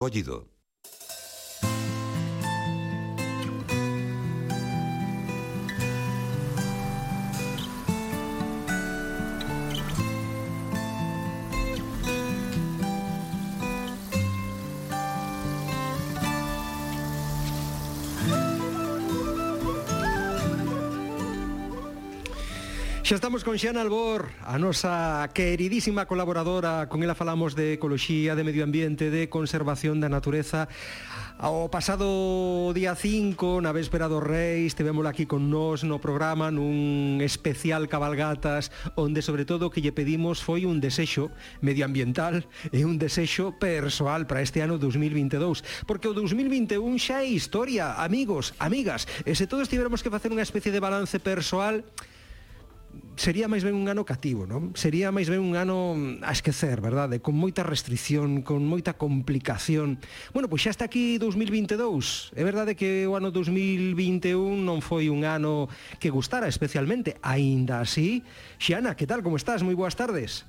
collido. Xa estamos con Xana Albor, a nosa queridísima colaboradora, con ela falamos de ecoloxía, de medio ambiente, de conservación da natureza. O pasado día 5, na véspera dos Reis, tivemos aquí con nós no programa nun especial cabalgatas onde sobre todo o que lle pedimos foi un desexo medioambiental e un desexo persoal para este ano 2022, porque o 2021 xa é historia, amigos, amigas, e se todos tivermos que facer unha especie de balance persoal, sería máis ben un ano cativo, non? Sería máis ben un ano mm, a esquecer, verdade? Con moita restricción, con moita complicación. Bueno, pois xa está aquí 2022. É verdade que o ano 2021 non foi un ano que gustara especialmente. Aínda así, Xiana, que tal? Como estás? Moi boas tardes.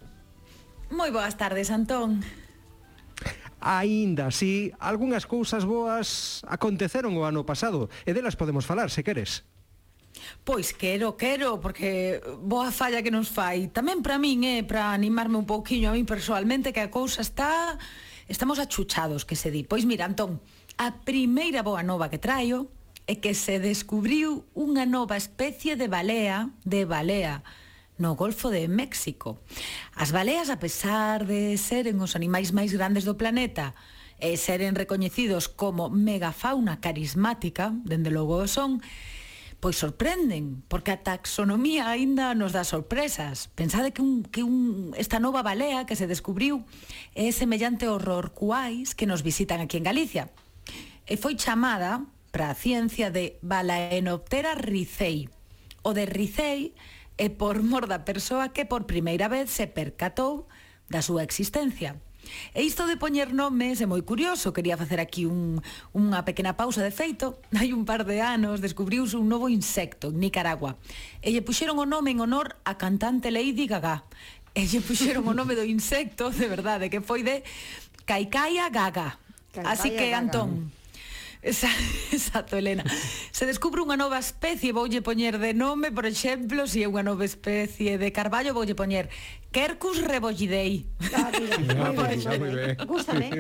Moi boas tardes, Antón. Aínda así, algunhas cousas boas aconteceron o ano pasado e delas podemos falar, se queres. Pois quero, quero, porque boa falla que nos fai. Tamén para min é eh, para animarme un pouquiño a min persoalmente que a cousa está estamos achuchados que se di. Pois mira, Antón, a primeira boa nova que traio é que se descubriu unha nova especie de balea, de balea, no Golfo de México. As baleas, a pesar de seren os animais máis grandes do planeta e seren recoñecidos como megafauna carismática, dende logo son, pois sorprenden, porque a taxonomía aínda nos dá sorpresas. Pensade que, un, que un, esta nova balea que se descubriu é semellante ao rorcuais que nos visitan aquí en Galicia. E foi chamada para a ciencia de Balaenoptera ricei. O de ricei é por mor da persoa que por primeira vez se percatou da súa existencia. E isto de poñer nomes é moi curioso, quería facer aquí un, unha pequena pausa de feito. Hai un par de anos descubriuse un novo insecto en Nicaragua e lle puxeron o nome en honor a cantante Lady Gaga. E lle puxeron o nome do insecto, de verdade, que foi de Caicaia Gaga. Caicaia Así que, Gaga. Antón, Exacto, Elena. Se descubre unha nova especie, voulle poñer de nome, por exemplo, se é unha nova especie de carballo, voulle poñer Kerkus Rebollidei. Ah, mira, moi ben, moi ben. Gústame.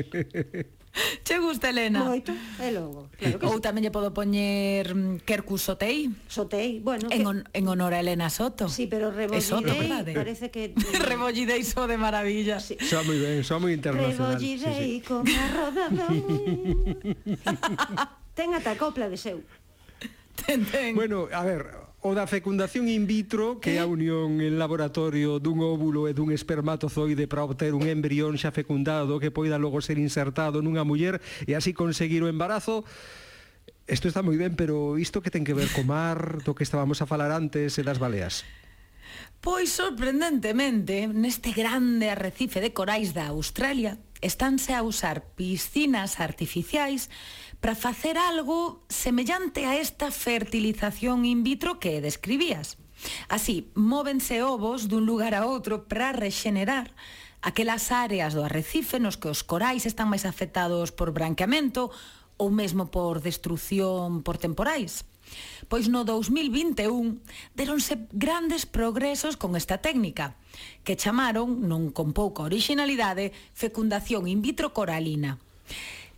Che gusta, Elena? Moito, e logo. Claro que Ou sí. tamén lle podo poñer mm, Kerkus Sotei. Sotei, bueno. En, que... on, en honor a Elena Soto. Sí, pero Rebollidei parece que... Rebollidei so de maravilla. Sí. Xa moi ben, xa moi internacional. Rebollidei sí, sí. como a roda do Ten ata copla de seu. Ten, ten. Bueno, a ver, o da fecundación in vitro, que é a eh? unión en laboratorio dun óvulo e dun espermatozoide para obter un embrión xa fecundado que poida logo ser insertado nunha muller e así conseguir o embarazo, Isto está moi ben, pero isto que ten que ver co mar, do que estábamos a falar antes e das baleas? Pois sorprendentemente, neste grande arrecife de corais da Australia, estánse a usar piscinas artificiais para facer algo semellante a esta fertilización in vitro que describías. Así, móvense ovos dun lugar a outro para rexenerar aquelas áreas do arrecife nos que os corais están máis afectados por branqueamento ou mesmo por destrucción por temporais. Pois no 2021 deronse grandes progresos con esta técnica, que chamaron, non con pouca originalidade, fecundación in vitro coralina.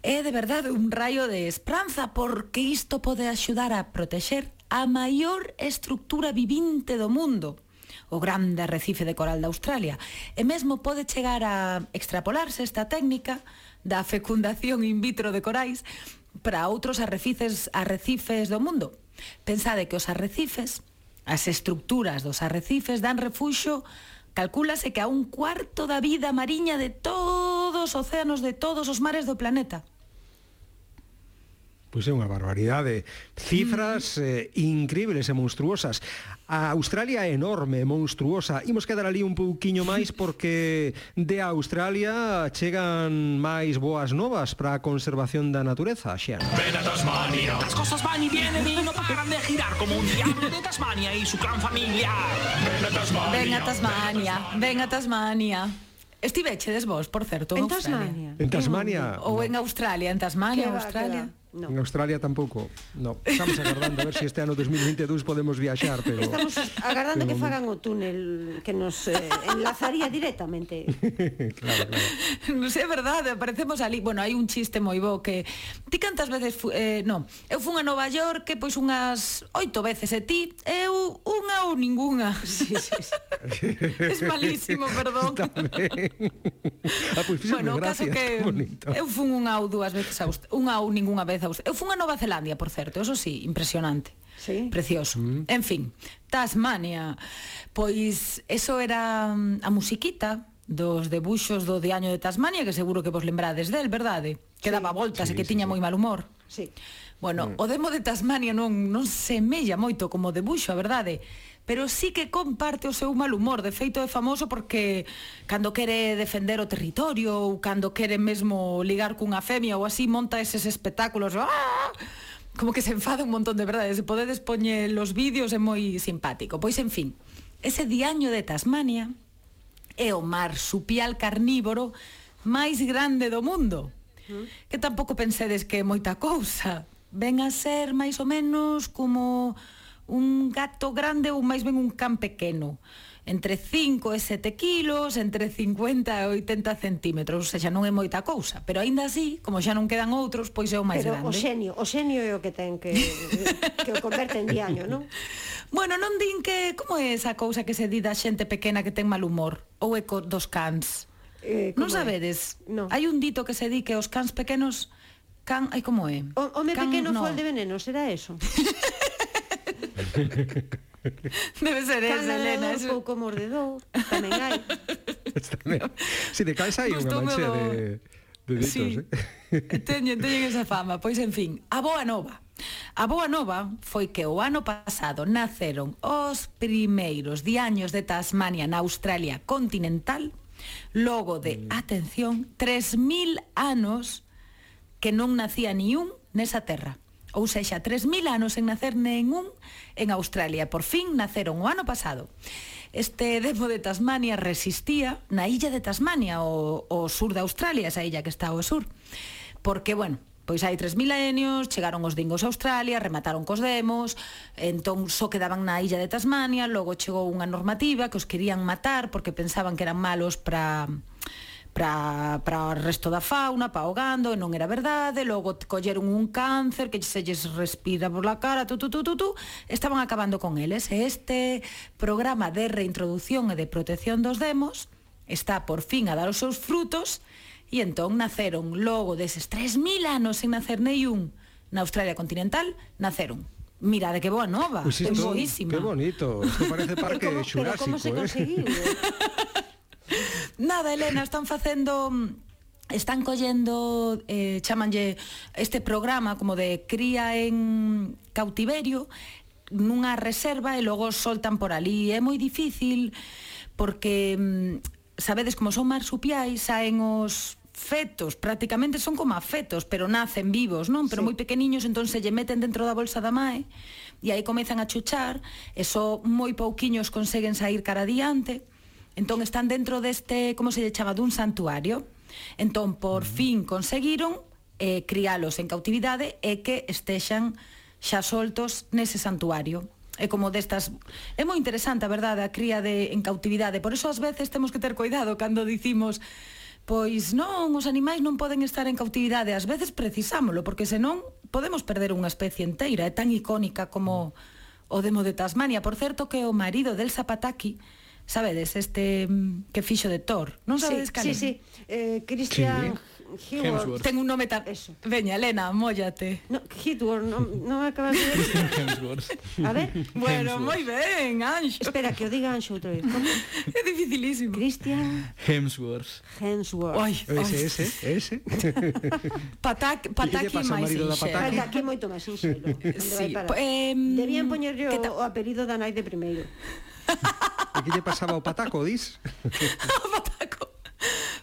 É de verdade un raio de esperanza porque isto pode axudar a protexer a maior estructura vivinte do mundo, o grande arrecife de coral de Australia, e mesmo pode chegar a extrapolarse esta técnica da fecundación in vitro de corais para outros arrecifes, arrecifes do mundo, Pensade que os arrecifes, as estructuras dos arrecifes dan refuxo Calcúlase que a un cuarto da vida mariña de todos os océanos de todos os mares do planeta. Pois é unha barbaridade. Cifras eh, increíbles e monstruosas. A Australia é enorme, monstruosa. Imos quedar ali un pouquiño máis porque de Australia chegan máis boas novas para a conservación da natureza, xa. Ven a Tasmania. As cosas van e vienen e non paran de girar como un diablo de Tasmania e su clan familiar. Ven a Tasmania. Ven a Tasmania. Ven a Tasmania. Estivechedes vos, por certo, en Tasmania. En Tasmania. Ou en Australia, en Tasmania, Australia. No. En Australia tampouco. No. Estamos agardando a ver se si este ano 2022 podemos viaxar, pero Estamos agardando que fagan o túnel que nos eh, enlazaría directamente. claro, claro. Non sei, sé, verdade, aparecemos ali. Bueno, hai un chiste moi bo que ti cantas veces fu... eh, no, eu fun a Nova York que pois unhas oito veces e ti eu unha ou ningunha. Sí, sí, sí. es malísimo, perdón. Tamén. Ah, pois, pues, bueno, o caso que, Bonito. eu fun unha ou dúas veces a unha ou ningunha vez Zaragoza. Eu fun a Nova Zelandia, por certo, eso sí, impresionante. Sí. Precioso. Mm. En fin, Tasmania. Pois eso era mm, a musiquita dos debuxos do Diaño de Tasmania, que seguro que vos lembrades del, verdade? Que sí. daba voltas sí, e que sí, tiña sí. moi mal humor. Sí. Bueno, mm. o demo de Tasmania non non semella moito como debuxo, a verdade? pero sí que comparte o seu mal humor. De feito, é famoso porque cando quere defender o territorio ou cando quere mesmo ligar cunha femia ou así, monta eses espectáculos. ¡Ah! Como que se enfada un montón de verdade. Se podedes poñer los vídeos é moi simpático. Pois, en fin, ese diaño de Tasmania é o marsupial carnívoro máis grande do mundo. Que tampouco pensedes que é moita cousa. Ven a ser máis ou menos como un gato grande ou máis ben un can pequeno entre 5 e 7 kilos, entre 50 e 80 centímetros, ou seja, non é moita cousa, pero aínda así, como xa non quedan outros, pois é o máis pero grande. Pero o xenio, o xenio é o que ten que, que o converte en diaño, non? Bueno, non din que, como é esa cousa que se di da xente pequena que ten mal humor, ou eco dos cans? Eh, non sabedes? No. Hai un dito que se di que os cans pequenos Can, ai como é? O, home can, pequeno no. fol de veneno, será eso? Debe ser ese, Cala Elena. Eso. Pouco mordedor, tamén hai. Si, de cais hai unha mancha de, de ditos, sí. eh? Teñen, teñen esa fama. Pois, en fin, a boa nova. A boa nova foi que o ano pasado naceron os primeiros diaños de Tasmania na Australia continental logo de, mm. atención, 3.000 anos que non nacía ni un nesa terra ou sexa 3.000 anos sen nacer nenhun en Australia. Por fin naceron o ano pasado. Este demo de Tasmania resistía na illa de Tasmania, o, o sur de Australia, esa illa que está ao sur. Porque, bueno, Pois hai 3.000 anos, chegaron os dingos a Australia, remataron cos demos, entón só quedaban na illa de Tasmania, logo chegou unha normativa que os querían matar porque pensaban que eran malos para para, para o resto da fauna, para o gando, e non era verdade, logo colleron un cáncer que se lles respira por la cara, tu, tu, tu, tu, tu, estaban acabando con eles. E este programa de reintroducción e de protección dos demos está por fin a dar os seus frutos e entón naceron logo deses 3.000 anos sen nacer neiun na Australia continental, naceron. Mirade que boa nova, pues isto, que boísima. Que bonito, isto parece parque como, xurásico. Pero como se eh? conseguiu? Nada, Elena, están facendo están collendo eh, chamanlle este programa como de cría en cautiverio nunha reserva e logo soltan por ali. É moi difícil porque mm, sabedes como son marsupiais, saen os fetos, prácticamente son como afetos, pero nacen vivos, non? Pero sí. moi pequeniños, entón se lle meten dentro da bolsa da mae e aí comezan a chuchar, e só moi pouquiños conseguen sair cara adiante Entón están dentro deste, como se lle chama, dun santuario. Entón, por uh -huh. fin conseguiron eh, criálos en cautividade e que estexan xa soltos nese santuario. É como destas é moi interesante a verdade a cría de en cautividade. Por eso ás veces temos que ter cuidado cando dicimos pois non os animais non poden estar en cautividade ás veces precisámolo porque senón podemos perder unha especie enteira. É tan icónica como o demo de Tasmania. Por certo que o marido del Zapataki Sabedes este mm, que fixo de Thor? Non sabedes sí, cal? Sí, sí. Eh, Christian sí. Hemsworth. Ten un nome tan... Eso. Veña, Elena, móllate. No, Hemsworth, non no acabas de decir. Hemsworth. A ver. Bueno, moi ben, Anxo. Espera, que o diga Anxo outra vez. é dificilísimo. Christian... Hemsworth. Hemsworth. Oi, oi. Ese, ese, ese. Patak, pataki máis sinxelo. Pataki moito máis sinxelo. Sí, eh, Debían poñerlle o, o apelido da nai de primeiro. E que lle pasaba ao pataco, dis? o pataco.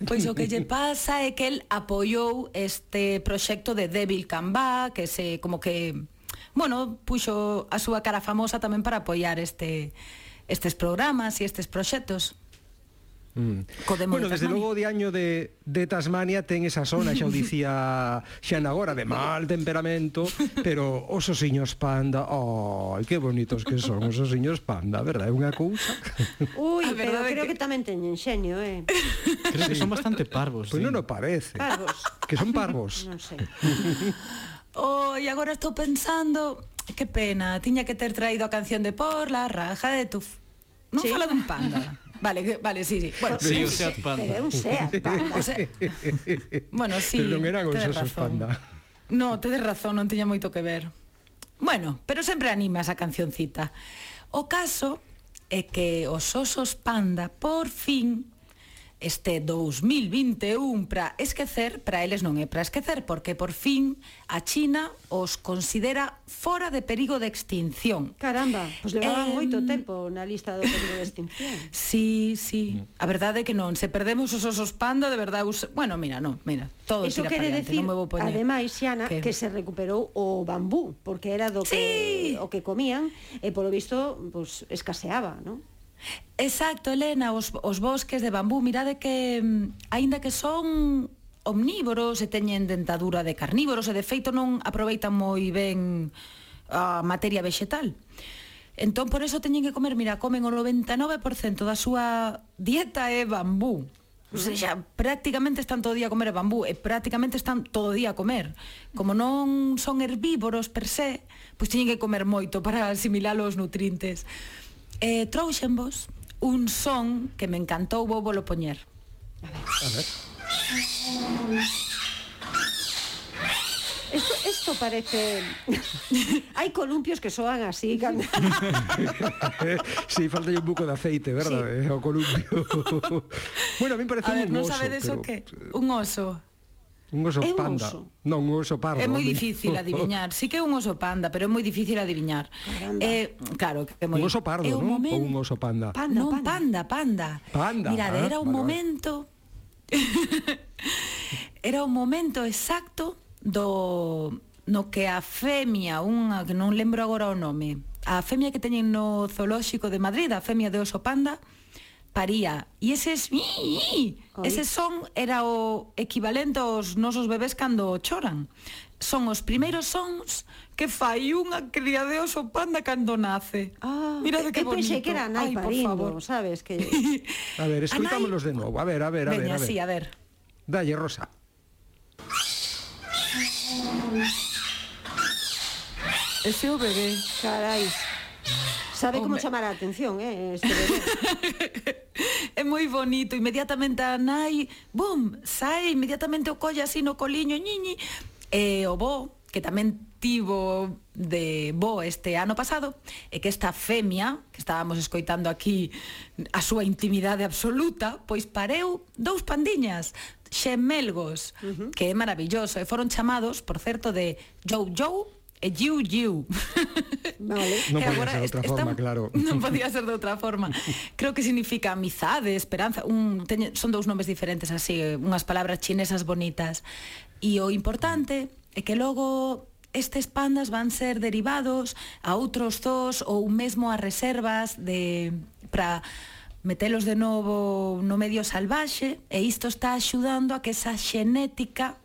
Pois o que lle pasa é que el apoiou este proxecto de Devil Can Back, que se como que bueno, puxo a súa cara famosa tamén para apoiar este estes programas e estes proxectos. Mm. Co demo bueno, de desde logo o diaño de, de Tasmania ten esa zona, xa o dicía Xan agora, de mal temperamento, pero os osiños panda, ai, oh, que bonitos que son os osiños panda, verdad? É unha cousa. Ui, pero creo que... que tamén teñen xenio, eh. Creo sí. que son bastante parvos. Pois pues sí. non o parece. Parvos. Que son parvos. Non sei. Oh, e agora estou pensando, que pena, tiña que ter traído a canción de Por la raja de tu... Non sí. fala dun panda. Vale, vale, sí, sí. Bueno, sí, o Seat Panda. Pero un Seat Panda. O sea, bueno, sí. Pero non eran os osos panda. No, tedes razón, non tiña moito que ver. Bueno, pero sempre anima esa cancioncita. O caso é que os osos panda por fin este 2021 para esquecer, para eles non é para esquecer, porque por fin a China os considera fora de perigo de extinción. Caramba, pois levaban eh... moito tempo na lista do perigo de extinción. Sí, sí. A verdade é que non, se perdemos os osos panda, de verdade, us... bueno, mira, non, mira, todo Eso tira quere decir, non me vou poñer. Ademais, Xiana, que... que se recuperou o bambú, porque era do que o que comían e polo visto, pues, escaseaba, non? Exacto, Elena, os, os bosques de bambú, mirade que, mm, aínda que son omnívoros e teñen dentadura de carnívoros e de feito non aproveitan moi ben a materia vegetal. Entón, por eso teñen que comer, mira, comen o 99% da súa dieta é bambú. O sea, prácticamente están todo o día a comer bambú e prácticamente están todo o día a comer. Como non son herbívoros per se, pois teñen que comer moito para asimilar os nutrientes eh, trouxenvos un son que me encantou, vou volo poñer. A ver. A ver. Esto, esto parece... Hai columpios que soan así. Cando... sí, falta un buco de aceite, verdad? Sí. Eh, o columpio. bueno, a mí parece a ver, un non oso. non sabedes pero... o que? Un oso. Un oso é un panda. Oso. Non, un oso pardo. É moi difícil adiviñar. Sí que é un oso panda, pero é moi difícil adiviñar. Caramba. Eh, claro, que é moi... Un oso pardo, non? Momento... Ou un oso panda. Panda, non, panda, panda. Panda. Mirade, ah, era un vale, momento... era un momento exacto do no que a femia, unha que non lembro agora o nome, a femia que teñen no zoolóxico de Madrid, a femia de oso panda, paría. E eses Oi. ese son era o equivalente aos nosos bebés cando choran. Son os primeiros sons que fai unha cría de oso panda cando nace. Ah, mira de que bonito pensei que era nai Ay, parindo, sabes que a ver, escuitámonos de novo. A ver, a ver, a ver, Veña, a ver. Sí, a ver. dalle Rosa. Ese o bebé carai. Sabe Home. como chamar a atención, eh, este bebé. é moi bonito, inmediatamente a nai, bum, sai, inmediatamente o colla así no coliño, ñiñi, e eh, o bo, que tamén tivo de bo este ano pasado é que esta femia, que estábamos escoitando aquí a súa intimidade absoluta, pois pareu dous pandiñas, xemelgos, uh -huh. que é maravilloso, e foron chamados, por certo, de Jou Jou Eh, e Giu Giu. Vale. Non eh, podía agora, ser de outra forma, está, claro. Non podía ser de outra forma. Creo que significa amizade, esperanza, un teñe, son dous nomes diferentes así, eh, unhas palabras chinesas bonitas. E o importante é que logo estes pandas van ser derivados a outros zoos ou mesmo a reservas de para metelos de novo no medio salvaxe e isto está axudando a que esa xenética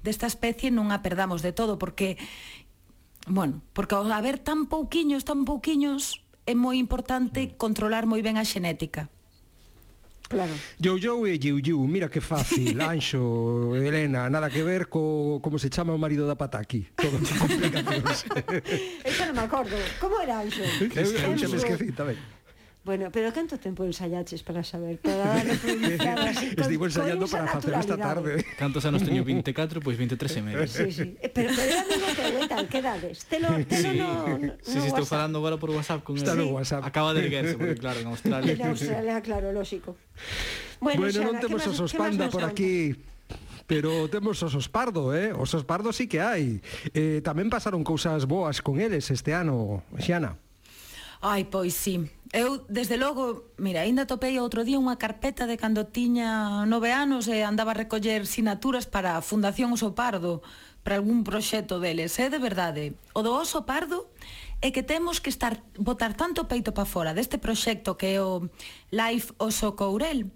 desta especie non a perdamos de todo porque Bueno, porque ao haber tan pouquiños, tan pouquiños, é moi importante mm. controlar moi ben a xenética. Claro. Yo yo eh, e Yu Yu, mira que fácil, Anxo, Elena, nada que ver co como se chama o marido da Pataki. Todo complicacións. Eso non me acordo. Como era Anxo? Eu, eu xa me esqueci tamén. Bueno, pero canto tempo ensayaches para saber? Para así, con, Estivo ensayando para facer esta tarde. Cantos anos teño 24, pois pues 23 e medio. Sí, sí. Eh, pero, pero amigo que tal, que dades? Te lo, te sí. no, no, sí, sí, estou falando agora por WhatsApp con Está el, no WhatsApp. Acaba de erguerse, porque claro, en Australia. En Australia, claro, lógico. Bueno, bueno Xana, non temos os panda por aquí pero temos os osos pardo, eh? Os osos pardo sí que hai. Eh, tamén pasaron cousas boas con eles este ano, Xiana. Ai, pois sí. Eu, desde logo, mira, aínda topei outro día unha carpeta de cando tiña nove anos e andaba a recoller sinaturas para a Fundación Oso Pardo, para algún proxecto deles, é eh, de verdade. O do Oso Pardo é que temos que estar botar tanto peito para fora deste proxecto que é o Life Oso Courel,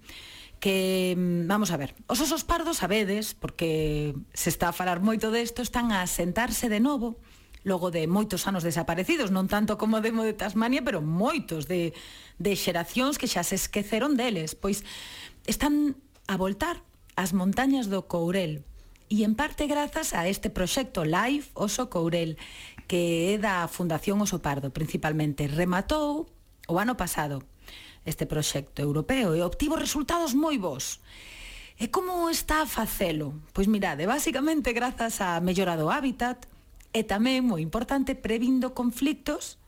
que, mm, vamos a ver, os osos pardos, sabedes, porque se está a falar moito desto, están a sentarse de novo logo de moitos anos desaparecidos, non tanto como demo de Tasmania, pero moitos de, de xeracións que xa se esqueceron deles, pois están a voltar as montañas do Courel, e en parte grazas a este proxecto Live Oso Courel, que é da Fundación Oso Pardo principalmente. Rematou o ano pasado este proxecto europeo e obtivo resultados moi bons. E como está a facelo? Pois mirade, basicamente grazas a mellora do hábitat, e tamén, moi importante, previndo conflictos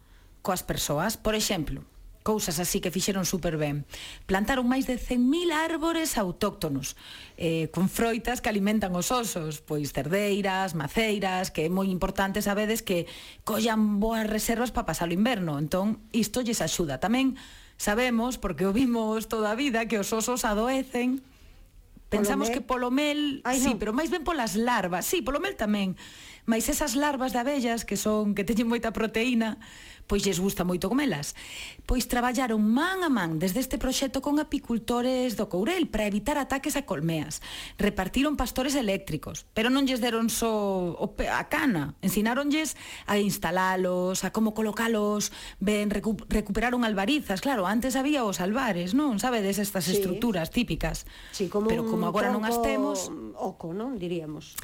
coas persoas. Por exemplo, cousas así que fixeron super ben. Plantaron máis de 100.000 árbores autóctonos, eh, con froitas que alimentan os osos, pois cerdeiras, maceiras, que é moi importante, sabedes, que collan boas reservas para pasar o inverno. Entón, isto lles axuda. Tamén sabemos, porque o vimos toda a vida, que os osos adoecen Pensamos polo que polo mel, Ai, sí, no. pero máis ben polas larvas. Sí, polo mel tamén. Mais esas larvas de abellas que son que teñen moita proteína, pois lles gusta moito comelas. Pois traballaron man a man desde este proxecto con apicultores do Courel para evitar ataques a colmeas. Repartiron pastores eléctricos, pero non lles deron só so a cana, Ensináronlles a instalalos, a como colocalos, ben recu recuperaron albarizas, claro, antes había os albares, non? Sabedes estas sí. estruturas típicas. Sí, como pero como agora non as temos, oco, non diríamos.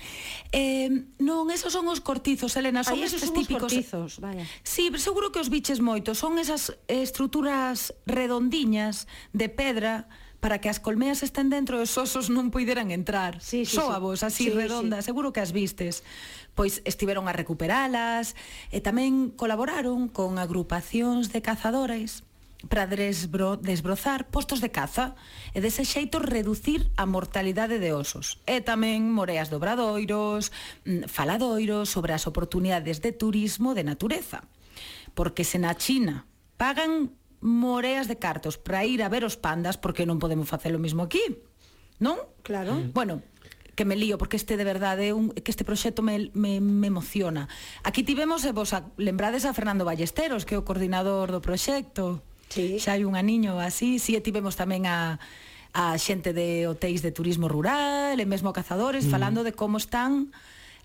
Eh, non, esos son os cortizos, Elena, son Ay, esos estes son típicos. Os cortizos, vaya. Sí, pero seguro Seguro que os biches moito, son esas estruturas redondiñas de pedra para que as colmeas estén dentro e os osos non poideran entrar. Sí, sí, Soabos, así sí, redondas, sí. seguro que as vistes. Pois estiveron a recuperalas e tamén colaboraron con agrupacións de cazadores para desbro, desbrozar postos de caza e dese xeito reducir a mortalidade de osos. E tamén moreas dobradoiros, mm, faladoiros sobre as oportunidades de turismo de natureza porque se na China pagan moreas de cartos para ir a ver os pandas, porque non podemos facer o mismo aquí? Non? Claro. Mm. Bueno, que me lío porque este de verdade é un que este proxecto me, me, me emociona. Aquí tivemos e vos a, lembrades a Fernando Ballesteros, que é o coordinador do proxecto. Sí. Xa hai un aniño así, si sí, e tivemos tamén a a xente de hotéis de turismo rural, e mesmo cazadores mm. falando de como están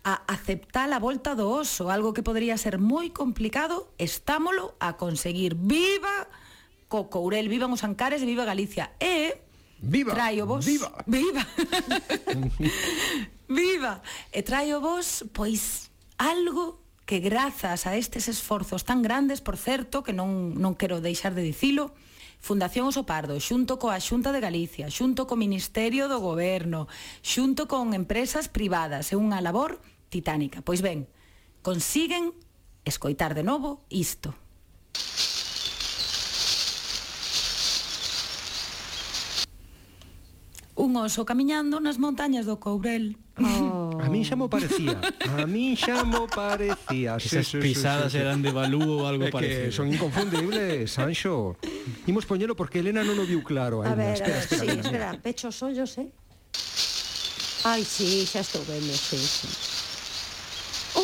a aceptar a volta do oso, algo que podría ser moi complicado, estámolo a conseguir. Viva Cocourel, vivan os Ancares e viva Galicia. E Viva. Traio vos. Viva. Viva. viva. E traio vos pois algo que grazas a estes esforzos tan grandes, por certo, que non non quero deixar de dicilo, Fundación Oso Pardo, xunto coa Xunta de Galicia, xunto co Ministerio do Goberno, xunto con empresas privadas, é unha labor titánica. Pois ben, consiguen escoitar de novo isto. un oso camiñando nas montañas do Courel. Oh. A min xa mo parecía. A min xa mo parecía. Sí, Esas sí, pisadas sí, sí, eran de balú ou algo é parecido. Que son inconfundibles, Sancho. Imos poñelo porque Elena non o viu claro. Ainda. A ver, espera, ver, espera, sí, espera. Pecho os ollos, eh? Ai, sí, xa estou vendo, sí, sí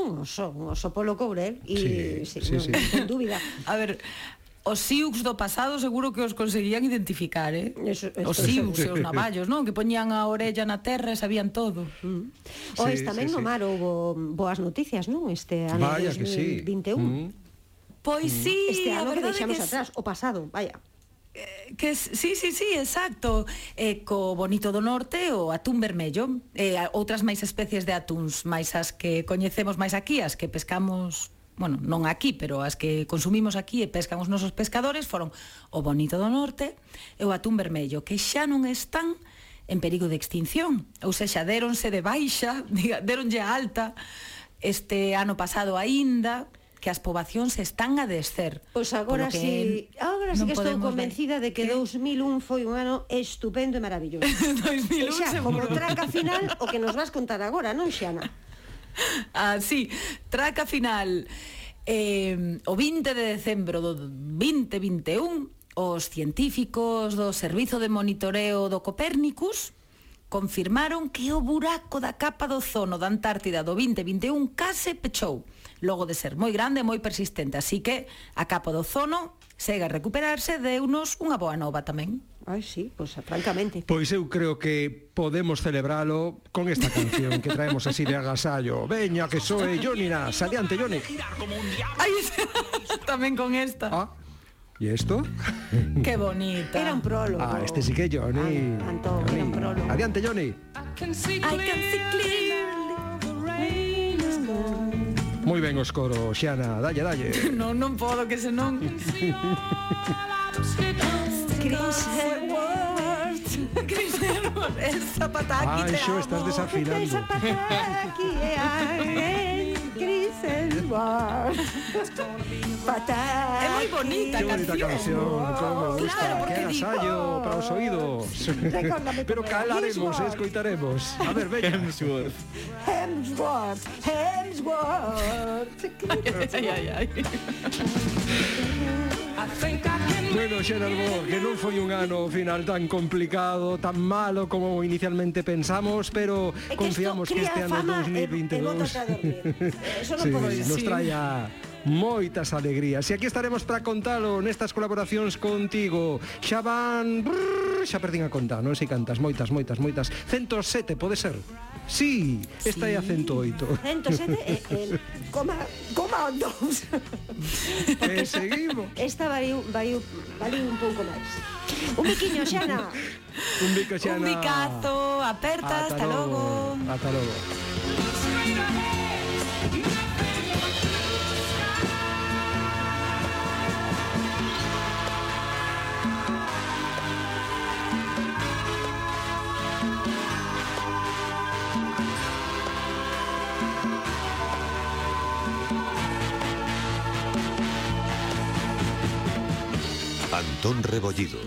un oso, un oso polo courel e sí, sí, sí, non, sí. dúbida. A ver, os siux do pasado seguro que os conseguían identificar, eh? Eso, eso, os siux e os navallos, non? Que poñían a orella na terra e sabían todo. Mm. Sí, Ois tamén sí, no mar houbo boas noticias, non? Este ano Vaya 2021. Que sí. Mm. Pois mm. sí, mm. Este ano que deixamos que atrás, o pasado, vaya que sí, sí, sí, exacto eh, co bonito do norte o atún vermello eh, outras máis especies de atuns máis as que coñecemos máis aquí as que pescamos bueno, non aquí, pero as que consumimos aquí e pescan os nosos pescadores foron o bonito do norte e o atún vermello, que xa non están en perigo de extinción. Ou seja, deronse de baixa, diga, deronlle alta este ano pasado aínda, que as poboacións están a descer. Pois agora si, que agora si que estou convencida ver. de que ¿Qué? 2001 foi un ano estupendo e maravilloso. 2001 e xa, seguro. como traca final o que nos vas contar agora, non Xana? Ah, sí, traca final. Eh, o 20 de decembro do 2021 os científicos do Servizo de Monitoreo do Copérnicus confirmaron que o buraco da capa do ozono da Antártida do 2021 case pechou logo de ser moi grande e moi persistente. Así que a capa do zono segue a recuperarse de unos unha boa nova tamén. Ai, sí, pois pues, francamente. Pois eu creo que podemos celebralo con esta canción que traemos así de agasallo. Veña, que soe Johnny Nas. Adiante, Johnny. Ai, tamén con esta. Ah, ¿Y esto? Qué bonita. Era un prólogo. Ah, este sí que Johnny. Ay, Anto, Johnny. era un prólogo. Adiante, Johnny. I can see clearly. Moi ben os coro, Xiana, dalle, dalle. non, non podo que senón. Chris Hemsworth. Chris Hemsworth, el zapataki. Ai, xo, estás desafinando. El zapataki, ai, ai. Eh, eh, eh. Griselbach. Fatal. É moi bonita a bonita canción, como me gusta. Claro, que ensayo para os oídos. Pero calaremos, Hemsworth. escoitaremos. A ver, veña. Hemsworth. Hemsworth. Hemsworth. ay, ay, ay. Bueno, Xerar Bo, que non foi un ano final tan complicado, tan malo como inicialmente pensamos, pero é que confiamos que este ano 2022 Eso non sí, podo dicir. nos traia moitas alegrías. E aquí estaremos para contalo nestas colaboracións contigo. Xa van... Brrr, xa perdín a conta, non sei cantas, moitas, moitas, moitas. 107, pode ser? Sí, esta sí. é a 108. 107 e el coma, coma dos. e seguimos. Esta variu, variu, variu un pouco máis. Un biquiño, Xana. un bico, Xana. Un bicazo, aperta, ata, logo. logo. Ata logo. Antón Rebollido